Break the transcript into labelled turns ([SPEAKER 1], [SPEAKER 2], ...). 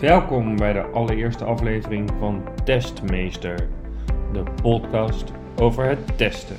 [SPEAKER 1] Welkom bij de allereerste aflevering van Testmeester, de podcast over het testen.